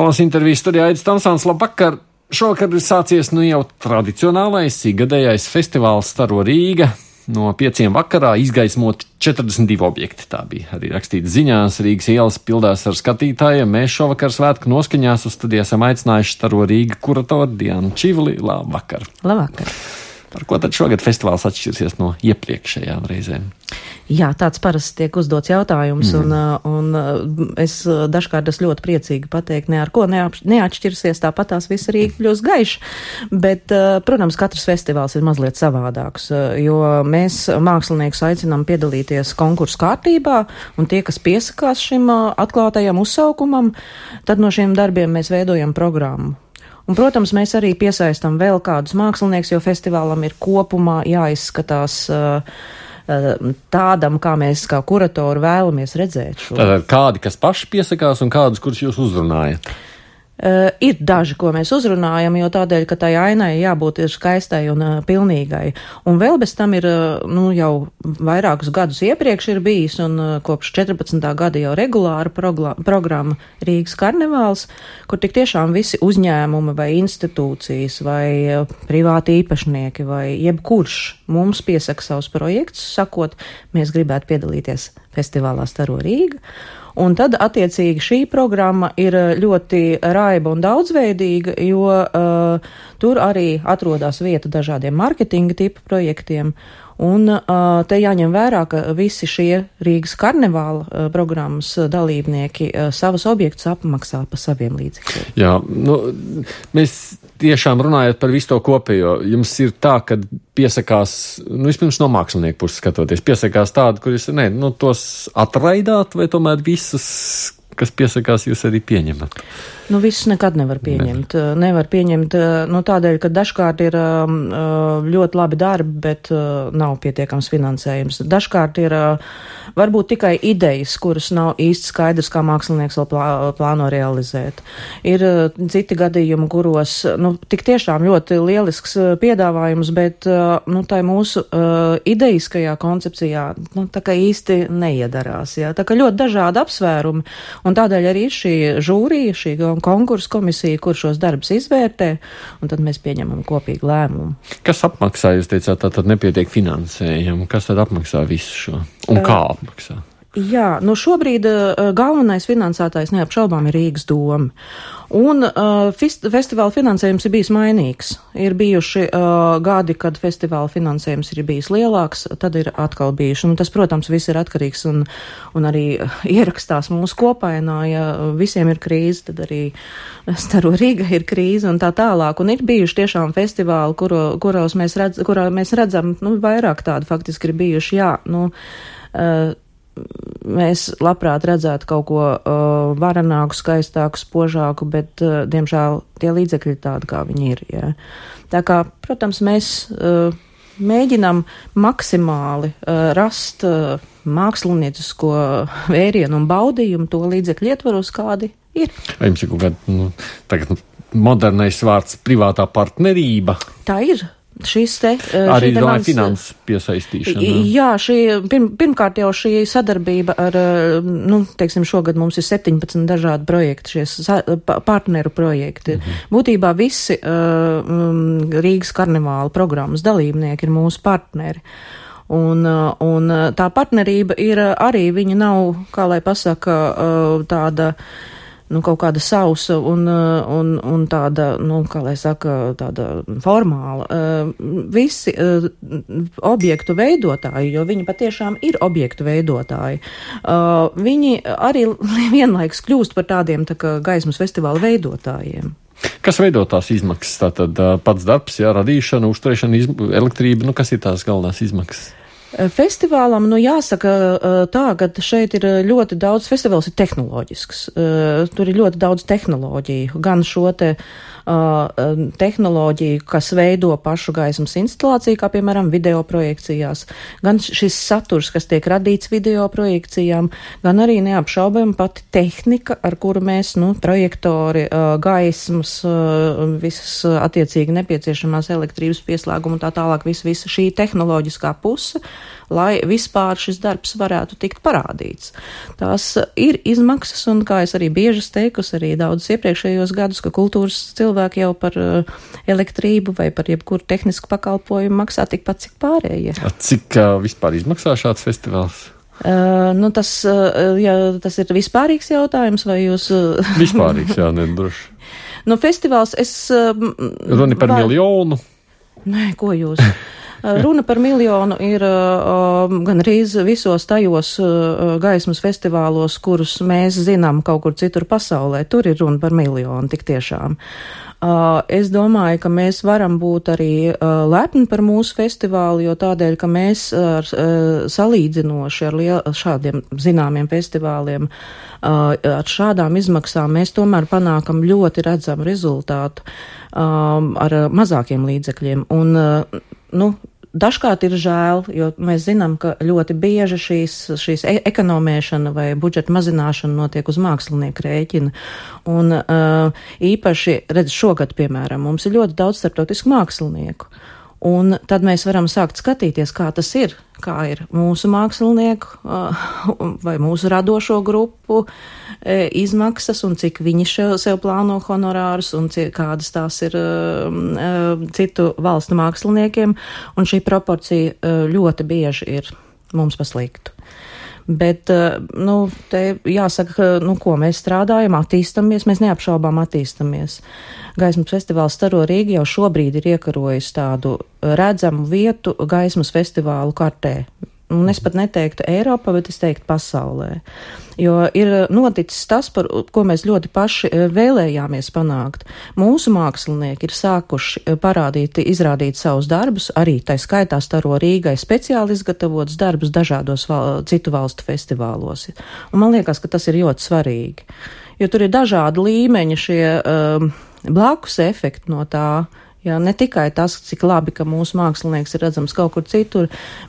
Aktuālās intervijas studijā Aits Tamsāns, labvakar! Šovakar ir sācies nu jau tradicionālais ikgadējais festivāls Staro Rīga. No pieciem vakarā izgaismot 42 objekti. Tā bija arī rakstīts ziņās. Rīgas ielas pildās ar skatītājiem. Mēs šovakar svētku noskaņās uz studiju esam aicinājuši Staro Rīga kuratoru Dianu Čivli. Labvakar! Labvakar! Par ko tad šogad festivāls atšķirsies no iepriekšējām reizēm? Jā, tāds parasti tiek uzdots jautājums, mm. un, un es dažkārt esmu ļoti priecīgi pateikt, ne ar ko neatšķirsies, tāpat tās viss Rīga kļūs gaiša, bet, protams, katrs festivāls ir mazliet savādāks, jo mēs mākslinieks aicinām piedalīties konkursu kārtībā, un tie, kas piesakās šim atklātajam uzsaukumam, tad no šiem darbiem mēs veidojam programmu. Un, protams, mēs arī piesaistam vēl kādus māksliniekus, jo festivālam ir kopumā jāizskatās uh tādam, kā mēs kā kuratori vēlamies redzēt šo. Tātad kādi, kas paši piesakās un kādus, kurus jūs uzrunājat? Uh, ir daži, ko mēs uzrunājam, jo tādēļ, ka tai ainai jābūt ir skaistai un uh, pilnīgai. Un vēl bez tam ir, uh, nu, jau vairākus gadus iepriekš ir bijis, un uh, kopš 14. gada jau regulāra programma Rīgas karnevāls, kur tik tiešām visi uzņēmumi vai institūcijas vai uh, privāti īpašnieki vai jebkurš mums piesaka savus projektus, sakot, mēs gribētu piedalīties festivālā Staro Rīga. Un tad, attiecīgi, šī programma ir eh, ļoti raiba un daudzveidīga, jo uh, tur arī atrodas vieta dažādiem marketinga tipu projektiem. Un uh, te jāņem vērā, ka visi šie Rīgas karnevāla uh, programmas dalībnieki uh, savus objektus apmaksā pa saviem līdzekļiem. Jā, nu, mēs tiešām runājot par visu to kopējo, jums ir tā, ka piesakās, nu, vispirms no mākslinieka puses skatoties, piesakās tādu, kurus, ne, nu, tos atraidāt, vai tomēr visus, kas piesakās, jūs arī pieņemat? Nu, visus nekad nevar pieņemt. Ne. Nevar pieņemt nu, tādēļ, ka dažkārt ir ļoti labi darbi, bet nav pietiekams finansējums. Dažkārt ir varbūt tikai idejas, kuras nav īsti skaidrs, kā mākslinieks vēl plā, plāno realizēt. Ir citi gadījumi, kuros, nu, tik tiešām ļoti lielisks piedāvājums, bet, nu, tā mūsu ideiskajā koncepcijā, nu, tā kā īsti neiedarās, jā. Tā kā ļoti dažādi apsvērumi, un tādēļ arī šī žūrija, šī konkursu komisija, kur šos darbus izvērtē, un tad mēs pieņemam kopīgu lēmumu. Kas apmaksā, jūs teicāt, tā tad nepietiek finansējumu, kas tad apmaksā visu šo un kā apmaksā? Jā, nu šobrīd uh, galvenais finansētājs neapšaubām ir Rīgas doma. Un uh, festivāla finansējums ir bijis mainīgs. Ir bijuši uh, gadi, kad festivāla finansējums ir bijis lielāks, tad ir atkal bijuši. Un tas, protams, viss ir atkarīgs un, un arī ierakstās mūsu kopainā. Ja visiem ir krīze, tad arī Staro Rīga ir krīze un tā tālāk. Un ir bijuši tiešām festivāli, kuro, kuros mēs, redz, kurā mēs redzam, nu, vairāk tādu faktiski ir bijuši, jā, nu, uh, mēs labprāt redzētu kaut ko uh, varenāku, skaistāku, spožāku, bet, uh, diemžēl, tie līdzekļi ir tādi, kā viņi ir. Jā. Tā kā, protams, mēs uh, mēģinam maksimāli uh, rast uh, māksliniecisko vērienu un baudījumu to līdzekļu ietvaros, kādi ir. Jums ir kaut kāda, nu, tagad modernais vārds privātā partnerība? Tā ir. Šis te arī ir mans... finanses piesaistīšana. Jā, šī, pirm, pirmkārt jau šī sadarbība ar, nu, teiksim, šogad mums ir 17 dažādi projekti, šie partneru projekti. Mhm. Būtībā visi uh, Rīgas karnevāla programmas dalībnieki ir mūsu partneri. Un, un tā partnerība ir arī, viņa nav, kā lai pasaka, tāda nu, kaut kāda sausa un, uh, un, un tāda, nu, kā lai saka, tāda formāla. Uh, visi uh, objektu veidotāji, jo viņi patiešām ir objektu veidotāji, viņi arī vienlaikus kļūst par tādiem tā kā gaismas festivāla veidotājiem. Kas veido tās izmaksas? Tātad pats darbs, jā, radīšana, uzturēšana, elektrība, nu kas ir tās galvenās izmaksas? Festivālam, nu jāsaka tā, ka šeit ir ļoti daudz, festivāls ir tehnoloģisks, tur ir ļoti daudz tehnoloģiju, gan šo te tehnoloģiju, kas veido pašu gaismas instalāciju, kā piemēram video projekcijās, gan šis saturs, kas tiek radīts video projekcijām, gan arī neapšaubami pati tehnika, ar kuru mēs, nu, projektori, uh, gaismas, uh, visas attiecīgi nepieciešamās elektrības pieslēguma un tā tālāk, visa, visa šī tehnoloģiskā puse lai vispār šis darbs varētu tikt parādīts. Tās ir izmaksas, un kā es arī bieži teikusi, arī daudzus iepriekšējos gadus, ka kultūras cilvēki jau par uh, elektrību vai par jebkuru tehnisku pakalpojumu maksā tikpat, cik pārējie. Cik uh, vispār izmaksā šāds festivāls? Uh, nu tas, uh, ja, tas ir vispārīgs jautājums, vai jūs. Uh, vispārīgs, jā, nedroši. nu, festivāls es. Uh, Runa par var... miljonu. Nē, ko jūs? Runa par miljonu ir uh, gan rīz visos tajos uh, gaismas festivālos, kurus mēs zinām kaut kur citur pasaulē. Tur ir runa par miljonu, tik tiešām. Uh, es domāju, ka mēs varam būt arī uh, lepni par mūsu festivālu, jo tādēļ, ka mēs ar, uh, salīdzinoši ar liel, šādiem zināmiem festivāliem, ar šādām izmaksām mēs tomēr panākam ļoti redzamu rezultātu ar mazākiem līdzekļiem. Un, nu, Dažkārt ir žēl, jo mēs zinām, ka ļoti bieži šīs, šīs e ekonomēšana vai budžeta mazināšana notiek uz mākslinieku rēķina. Un uh, īpaši, redz, šogad, piemēram, mums ir ļoti daudz starptautisku mākslinieku. Un tad mēs varam sākt skatīties, kā tas ir, kā ir mūsu mākslinieku vai mūsu radošo grupu izmaksas un cik viņi sev plāno honorārus un cik, kādas tās ir citu valstu māksliniekiem. Un šī proporcija ļoti bieži ir mums pasliktu. Bet, nu, te jāsaka, nu, ko mēs strādājam, attīstamies, mēs neapšaubām attīstamies. Gaismas festivāls Staro Rīga jau šobrīd ir iekarojis tādu redzamu vietu gaismas festivālu kartē. Un es pat neteiktu Eiropā, bet es teiktu pasaulē. Jo ir noticis tas, par ko mēs ļoti paši vēlējāmies panākt. Mūsu mākslinieki ir sākuši parādīt, izrādīt savus darbus, arī tā skaitā staro Rīgai speciāli izgatavotus darbus dažādos val, citu valstu festivālos. Un man liekas, ka tas ir ļoti svarīgi, jo tur ir dažādi līmeņi šie. Um, blakus efekti no tā. Jā, ne tikai tas, cik labi, ka mūsu mākslinieks ir redzams kaut kur citur,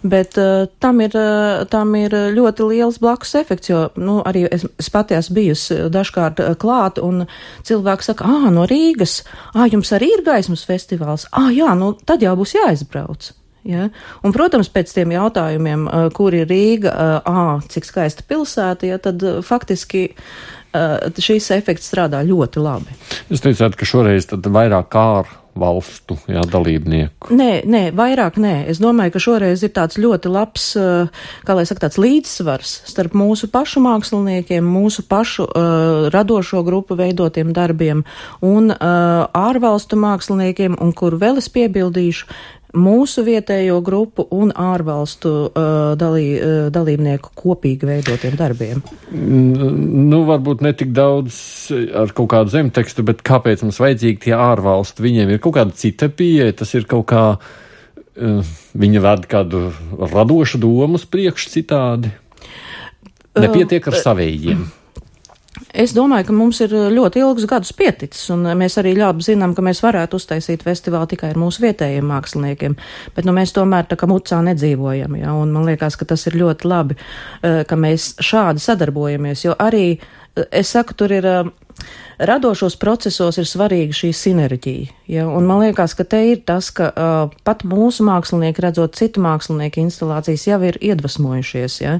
bet uh, tam, ir, uh, tam ir ļoti liels blakus efekts, jo nu, arī es, es pati esmu bijusi dažkārt uh, klāt, un cilvēks saka, ah, no Rīgas, ah, jums arī ir gaismas festivāls, ah, jā, nu tad jau būs jāizbrauc. Ja? Un, protams, pēc tiem jautājumiem, kur ir Rīga, ah, cik skaista pilsēta, ja, tad faktiski šīs efekts strādā ļoti labi. Jūs teicāt, ka šoreiz vairāk kāru valstu jā, dalībnieku? Nē, nē, vairāk nē. Es domāju, ka šoreiz ir tāds ļoti labs, kā lai saka, tāds līdzsvars starp mūsu pašu māksliniekiem, mūsu pašu uh, radošo grupu veidotiem darbiem un uh, ārvalstu māksliniekiem, un kur vēl es piebildīšu, mūsu vietējo grupu un ārvalstu uh, dalī, uh, dalībnieku kopīgi veidotiem darbiem? Nu, varbūt ne tik daudz ar kaut kādu zemtekstu, bet kāpēc mums vajadzīgi tie ārvalstu? Viņiem ir kaut kāda cita pieeja, tas ir kaut kā, uh, viņi ved kādu radošu domu uz priekšu citādi. Nepietiek ar uh, savējiem. Uh, Es domāju, ka mums ir ļoti ilgus gadus pieticis, un mēs arī labi zinām, ka mēs varētu uztaisīt festivālu tikai ar mūsu vietējiem māksliniekiem, bet nu, mēs tomēr tā kā mucā nedzīvojam, ja, un man liekas, ka tas ir ļoti labi, eh, ka mēs šādi sadarbojamies, jo arī, eh, es saku, tur ir eh, radošos procesos ir svarīga šī sinerģija. Ja? Un man liekas, ka te ir tas, ka uh, pat mūsu mākslinieki, redzot citu mākslinieku instalācijas, jau ir iedvesmojušies. Ja?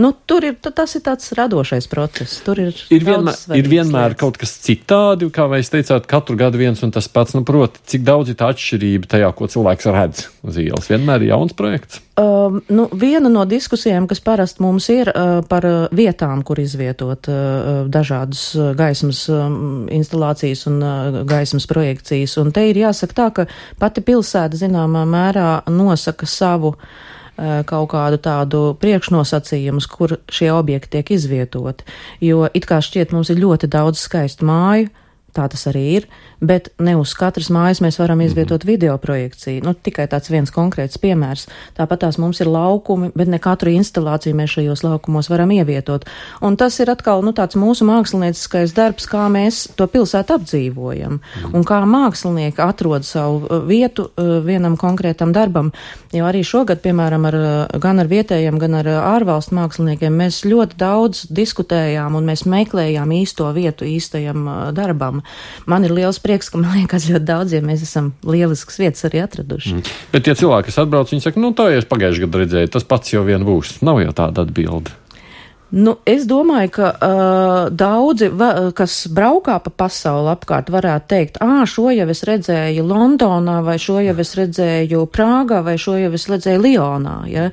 Nu, tur ir tas ir tāds radošais process. Tur ir, ir, vienmēr, ir vienmēr lietas. kaut kas citādi, kā jūs teicāt, katru gadu viens un tas pats. Nu, proti, cik daudz ir tā atšķirība tajā, ko cilvēks redz uz ielas. Vienmēr ir jauns projekts. Um, nu, viena no diskusijām, kas parasti mums ir uh, par uh, vietām, kur izvietot uh, dažādas uh, gaismas um, instalācijas un gaismas projekcijas. Un te ir jāsaka tā, ka pati pilsēta zināmā mērā nosaka savu kaut kādu tādu priekšnosacījumus, kur šie objekti tiek izvietoti. Jo it kā šķiet mums ir ļoti daudz skaistu māju, Tā tas arī ir, bet ne uz katras mājas mēs varam izvietot mm -hmm. video projekciju. Nu, tikai tāds viens konkrēts piemērs. Tāpat tās mums ir laukumi, bet ne katru instalāciju mēs šajos laukumos varam ievietot. Un tas ir atkal nu, tāds mūsu mākslinieckais darbs, kā mēs to pilsētu apdzīvojam mm un kā mākslinieki atrod savu uh, vietu uh, vienam konkrētam darbam. Jo arī šogad, piemēram, ar, uh, gan ar vietējiem, gan ar ārvalstu māksliniekiem mēs ļoti daudz diskutējām un mēs meklējām īsto vietu īstajam darbam. Man ir liels prieks, ka man liekas, ļoti daudziem mēs esam lielisks vietas arī atraduši. Mm. Bet tie cilvēki, kas atbrauc, viņi saka, nu tā jau es pagājušajā gadā redzēju, tas pats jau vien būs. Nav jau tāda atbilde. Nu, es domāju, ka uh, daudzi, va, kas braukā pa pasauli apkārt, varētu teikt, ah, šo jau es redzēju Londonā, vai šo jau es redzēju Prāgā, vai šo jau es redzēju Lionā. Ja?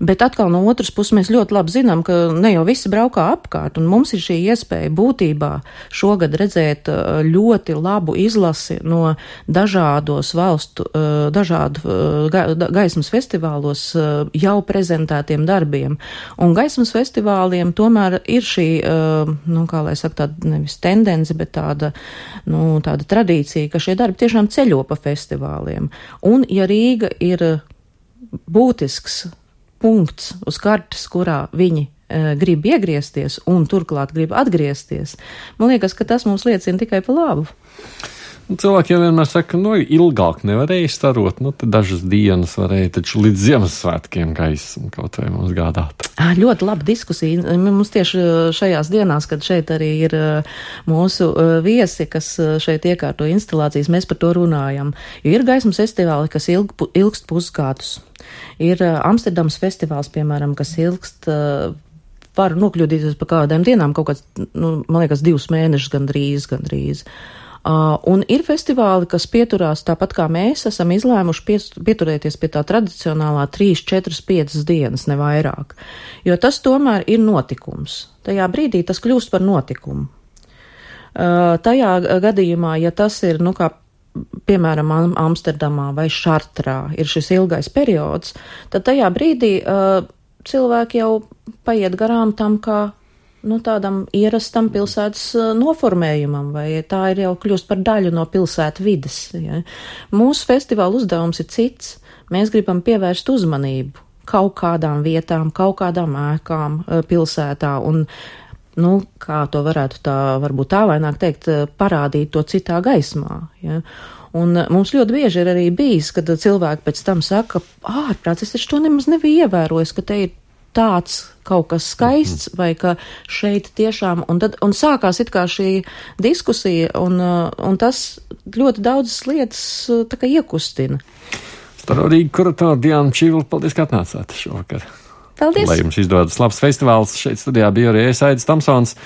Bet atkal no otras puses mēs ļoti labi zinām, ka ne jau visi braukā apkārt, un mums ir šī iespēja būtībā šogad redzēt ļoti labu izlasi no dažādos valstu, dažādu ga, gaismas festivālos jau prezentētiem darbiem. Un gaismas festivāliem cilvēkiem tomēr ir šī, uh, nu, kā lai saka, tāda nevis tendence, bet tāda, nu, tāda tradīcija, ka šie darbi tiešām ceļo pa festivāliem. Un, ja Rīga ir būtisks punkts uz kartes, kurā viņi uh, grib iegriezties un turklāt grib atgriezties, man liekas, ka tas mums liecina tikai pa labu. Cilvēki jau vienmēr saka, nu, ilgāk nevarēja starot, nu, dažas dienas varēja taču līdz Ziemassvētkiem gaismu kaut vai mums gādāt. À, ļoti laba diskusija. Mums tieši šajās dienās, kad šeit arī ir mūsu viesi, kas šeit iekārto instalācijas, mēs par to runājam. Jo ir gaismas festivāli, kas ilg, ilgst pusgadus. Ir Amsterdams festivāls, piemēram, kas ilgst var nokļūdīties pa kādām dienām, kaut kāds, nu, man liekas, divus mēnešus gandrīz, gandrīz. Uh, un ir festivāli, kas pieturās tāpat kā mēs esam izlēmuši pies, pieturēties pie tā tradicionālā 3, 4, 5 dienas, ne vairāk. Jo tas tomēr ir notikums. Tajā brīdī tas kļūst par notikumu. Uh, tajā gadījumā, ja tas ir, nu, kā piemēram, Amsterdamā vai Šartrā ir šis ilgais periods, tad tajā brīdī uh, cilvēki jau paiet garām tam, kā nu, tādam ierastam pilsētas noformējumam, vai tā ir jau kļūst par daļu no pilsētu vides. Ja. Mūsu festivāla uzdevums ir cits. Mēs gribam pievērst uzmanību kaut kādām vietām, kaut kādām ēkām pilsētā un, nu, kā to varētu tā, varbūt tā vaināk teikt, parādīt to citā gaismā. Ja. Un mums ļoti bieži ir arī bijis, kad cilvēki pēc tam saka, ārprāts, es taču to nemaz nebiju ievērojis, ka te ir tāds kaut kas skaists, vai ka šeit tiešām, un tad, un sākās it kā šī diskusija, un, uh, un tas ļoti daudzas lietas uh, tā kā iekustina. Starorīgi kuratora Diana Čivla, paldies, ka atnācāt šovakar. Paldies! Lai jums izdodas labs festivāls. Šeit studijā bija arī Esaidis Tamsons.